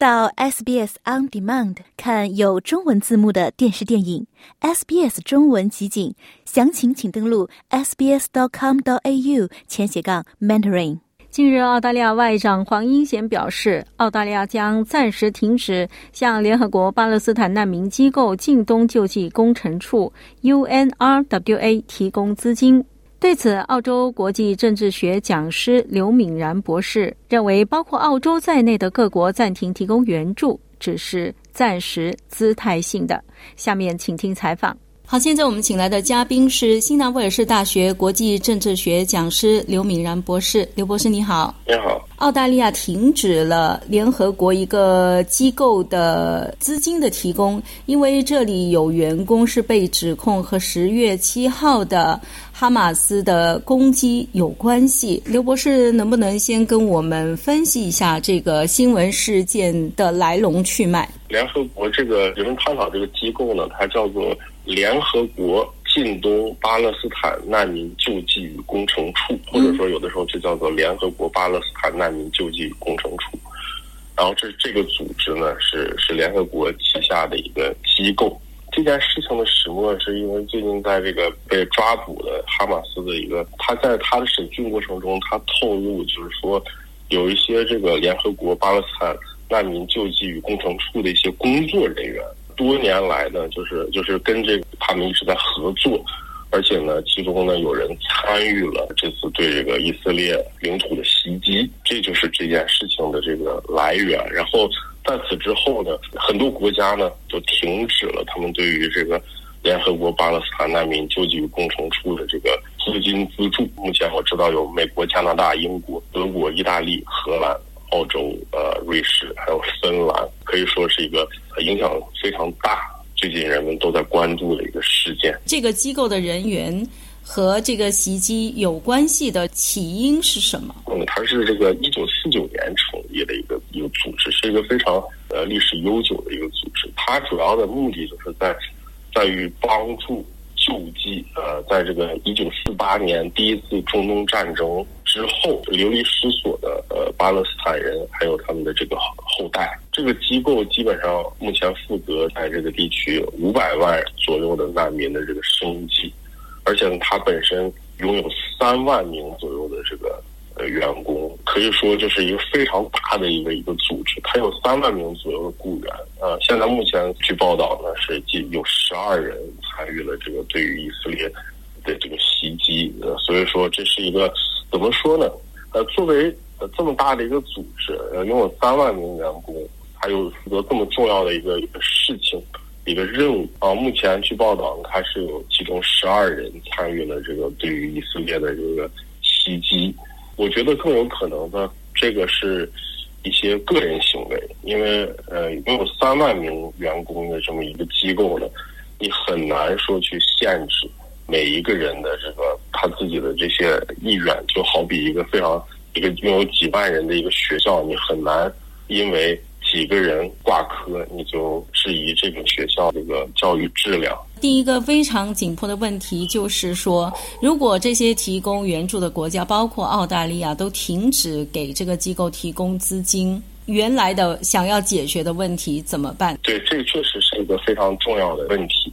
到 SBS On Demand 看有中文字幕的电视电影 SBS 中文集锦，详情请登录 sbs.com.au 前斜杠 mentoring。近日，澳大利亚外长黄英贤表示，澳大利亚将暂时停止向联合国巴勒斯坦难民机构近东救济工程处 （UNRWA） 提供资金。对此，澳洲国际政治学讲师刘敏然博士认为，包括澳洲在内的各国暂停提供援助，只是暂时姿态性的。下面请听采访。好，现在我们请来的嘉宾是新南威尔士大学国际政治学讲师刘敏然博士。刘博士，你好。你好。澳大利亚停止了联合国一个机构的资金的提供，因为这里有员工是被指控和十月七号的哈马斯的攻击有关系。刘博士，能不能先跟我们分析一下这个新闻事件的来龙去脉？联合国这个人们探讨这个机构呢，它叫做。联合国近东巴勒斯坦难民救济与工程处，或者说有的时候就叫做联合国巴勒斯坦难民救济与工程处。然后这这个组织呢是是联合国旗下的一个机构。这件事情的始末是因为最近在这个被抓捕的哈马斯的一个，他在他的审讯过程中，他透露就是说有一些这个联合国巴勒斯坦难民救济与工程处的一些工作人员。多年来呢，就是就是跟这个他们一直在合作，而且呢，其中呢有人参与了这次对这个以色列领土的袭击，这就是这件事情的这个来源。然后在此之后呢，很多国家呢就停止了他们对于这个联合国巴勒斯坦难民救济与工程处的这个资金资助。目前我知道有美国、加拿大、英国、德国、意大利、荷兰。澳洲、呃，瑞士还有芬兰，可以说是一个影响非常大、最近人们都在关注的一个事件。这个机构的人员和这个袭击有关系的起因是什么？嗯，它是这个一九四九年成立的一个一个组织，是一个非常呃历史悠久的一个组织。它主要的目的就是在在于帮助救济呃，在这个一九四八年第一次中东战争。之后流离失所的呃巴勒斯坦人，还有他们的这个后代，这个机构基本上目前负责在这个地区五百万左右的难民的这个生计，而且呢，它本身拥有三万名左右的这个呃员工，可以说就是一个非常大的一个一个组织，它有三万名左右的雇员。呃，现在目前据报道呢，是有十二人参与了这个对于以色列的这个袭击，呃，所以说这是一个。怎么说呢？呃，作为这么大的一个组织，呃，拥有三万名员工，还有负责这么重要的一个一个事情、一个任务啊。目前据报道，还是有其中十二人参与了这个对于以色列的这个袭击。我觉得更有可能的，这个是一些个人行为，因为呃，拥有三万名员工的这么一个机构呢，你很难说去限制。每一个人的这个他自己的这些意愿，就好比一个非常一个拥有几万人的一个学校，你很难因为几个人挂科，你就质疑这个学校这个教育质量。第一个非常紧迫的问题就是说，如果这些提供援助的国家，包括澳大利亚，都停止给这个机构提供资金，原来的想要解决的问题怎么办？对，这确实是一个非常重要的问题。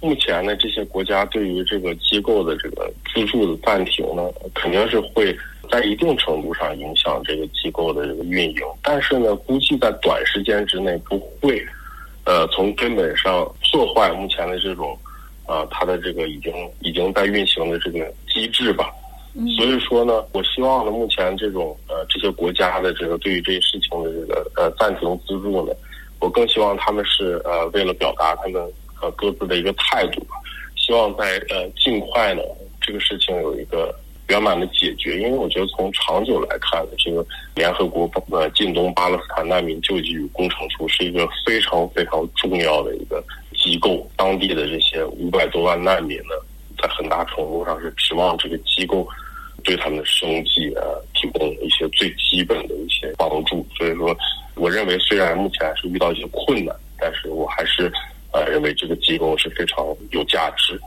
目前呢，这些国家对于这个机构的这个资助的暂停呢，肯定是会在一定程度上影响这个机构的这个运营。但是呢，估计在短时间之内不会，呃，从根本上破坏目前的这种，呃，它的这个已经已经在运行的这个机制吧。所以说呢，我希望呢，目前这种呃这些国家的这个对于这些事情的这个呃暂停资助呢，我更希望他们是呃为了表达他们。呃，各自的一个态度吧，希望在呃尽快呢，这个事情有一个圆满的解决。因为我觉得从长久来看，这个联合国呃近东巴勒斯坦难民救济与工程处是一个非常非常重要的一个机构。当地的这些五百多万难民呢，在很大程度上是指望这个机构对他们的生计啊提供一些最基本的一些帮助。所以说，我认为虽然目前是遇到一些困难，但是我还是。呃，认为这个机构是非常有价值，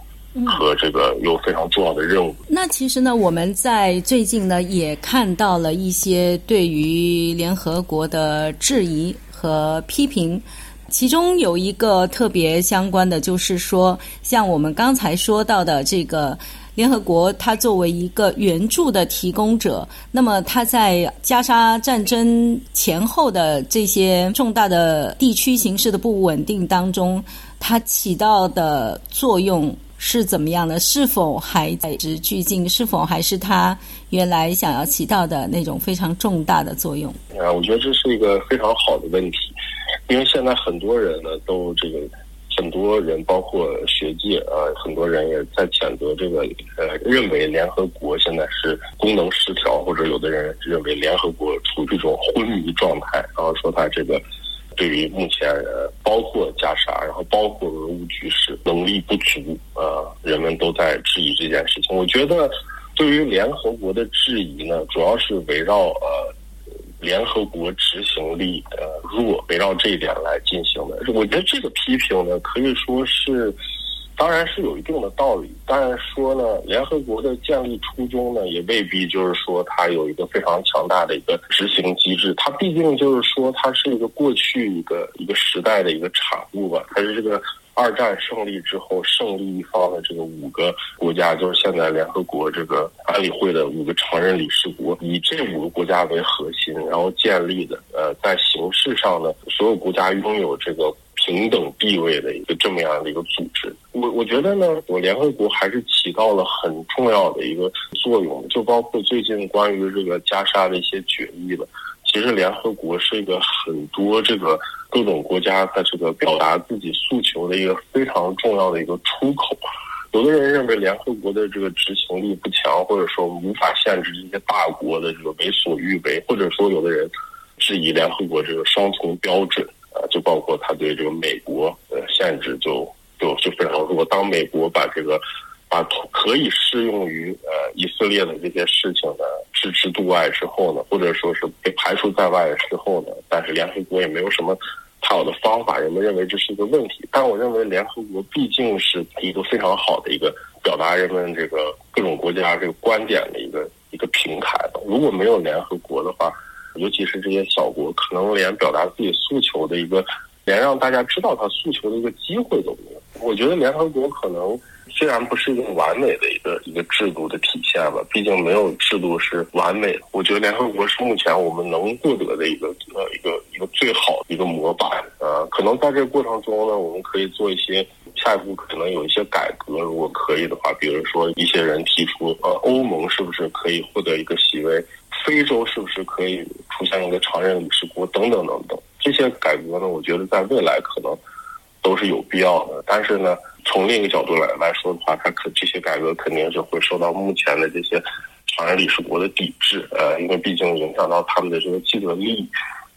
和这个有非常重要的任务。那其实呢，我们在最近呢也看到了一些对于联合国的质疑和批评，其中有一个特别相关的，就是说，像我们刚才说到的这个。联合国，它作为一个援助的提供者，那么它在加沙战争前后的这些重大的地区形势的不稳定当中，它起到的作用是怎么样的？是否还在值俱进？是否还是它原来想要起到的那种非常重大的作用？啊，我觉得这是一个非常好的问题，因为现在很多人呢都这个。很多人，包括学界，啊，很多人也在谴责这个，呃，认为联合国现在是功能失调，或者有的人认为联合国处于一种昏迷状态，然后说他这个对于目前，包括加沙，然后包括俄乌局势能力不足，呃，人们都在质疑这件事情。我觉得，对于联合国的质疑呢，主要是围绕呃。联合国执行力呃弱，围绕这一点来进行的。我觉得这个批评呢，可以说是，当然是有一定的道理。但是说呢，联合国的建立初衷呢，也未必就是说它有一个非常强大的一个执行机制。它毕竟就是说，它是一个过去一个一个时代的一个产物吧。它是这个。二战胜利之后，胜利一方的这个五个国家，就是现在联合国这个安理会的五个常任理事国，以这五个国家为核心，然后建立的。呃，在形式上呢，所有国家拥有这个平等地位的一个这么样的一个组织。我我觉得呢，我联合国还是起到了很重要的一个作用，就包括最近关于这个加沙的一些决议的。其实联合国是一个很多这个各种国家在这个表达自己诉求的一个非常重要的一个出口。有的人认为联合国的这个执行力不强，或者说无法限制这些大国的这个为所欲为，或者说有的人质疑联合国这个双重标准啊，就包括他对这个美国的限制就就就非常弱。当美国把这个把可以适用于呃以色列的这些事情呢置之度外之后呢，或者说是被排除在外之后呢，但是联合国也没有什么太好的方法，人们认为这是一个问题。但我认为联合国毕竟是一个非常好的一个表达人们这个各种国家这个观点的一个一个平台。如果没有联合国的话，尤其是这些小国，可能连表达自己诉求的一个，连让大家知道他诉求的一个机会都没有。我觉得联合国可能。虽然不是一个完美的一个一个制度的体现吧，毕竟没有制度是完美的。我觉得联合国是目前我们能获得的一个呃一个一个最好的一个模板。呃，可能在这个过程中呢，我们可以做一些下一步可能有一些改革，如果可以的话，比如说一些人提出，呃，欧盟是不是可以获得一个席位？非洲是不是可以出现一个常任理事国？等等等等，这些改革呢，我觉得在未来可能都是有必要的。但是呢。从另一个角度来来说的话，它可这些改革肯定是会受到目前的这些常任理事国的抵制，呃，因为毕竟影响到他们的这个既得利益。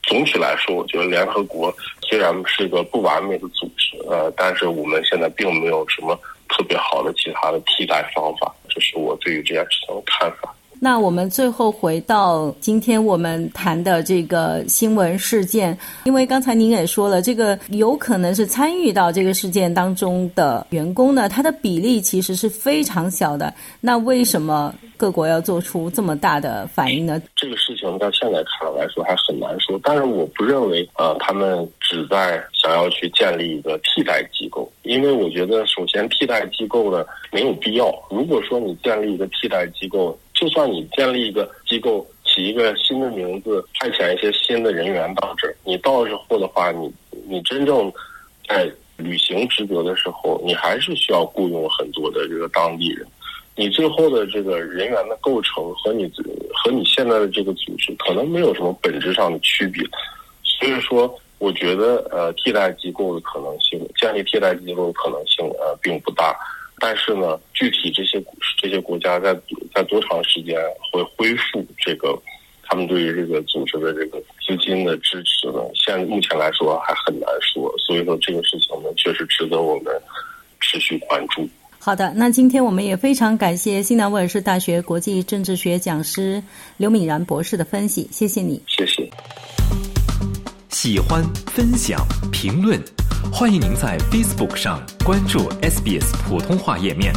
总体来说，我觉得联合国虽然是一个不完美的组织，呃，但是我们现在并没有什么特别好的其他的替代方法，这是我对于这件事情的看法。那我们最后回到今天我们谈的这个新闻事件，因为刚才您也说了，这个有可能是参与到这个事件当中的员工呢，他的比例其实是非常小的。那为什么各国要做出这么大的反应呢？这个事情到现在看来说还很难说，但是我不认为呃他们只在想要去建立一个替代机构，因为我觉得首先替代机构呢没有必要。如果说你建立一个替代机构，就算你建立一个机构，起一个新的名字，派遣一些新的人员到这儿，你到之后的话，你你真正在履行职责的时候，你还是需要雇佣很多的这个当地人。你最后的这个人员的构成和你和你现在的这个组织可能没有什么本质上的区别。所以说，我觉得呃，替代机构的可能性，建立替代机构的可能性呃，并不大。但是呢，具体这些股这些国家在在多长时间会恢复这个他们对于这个组织的这个资金的支持呢？现目前来说还很难说。所以说这个事情呢，确实值得我们持续关注。好的，那今天我们也非常感谢新南威尔士大学国际政治学讲师刘敏然博士的分析，谢谢你。谢谢。喜欢、分享、评论。欢迎您在 Facebook 上关注 SBS 普通话页面。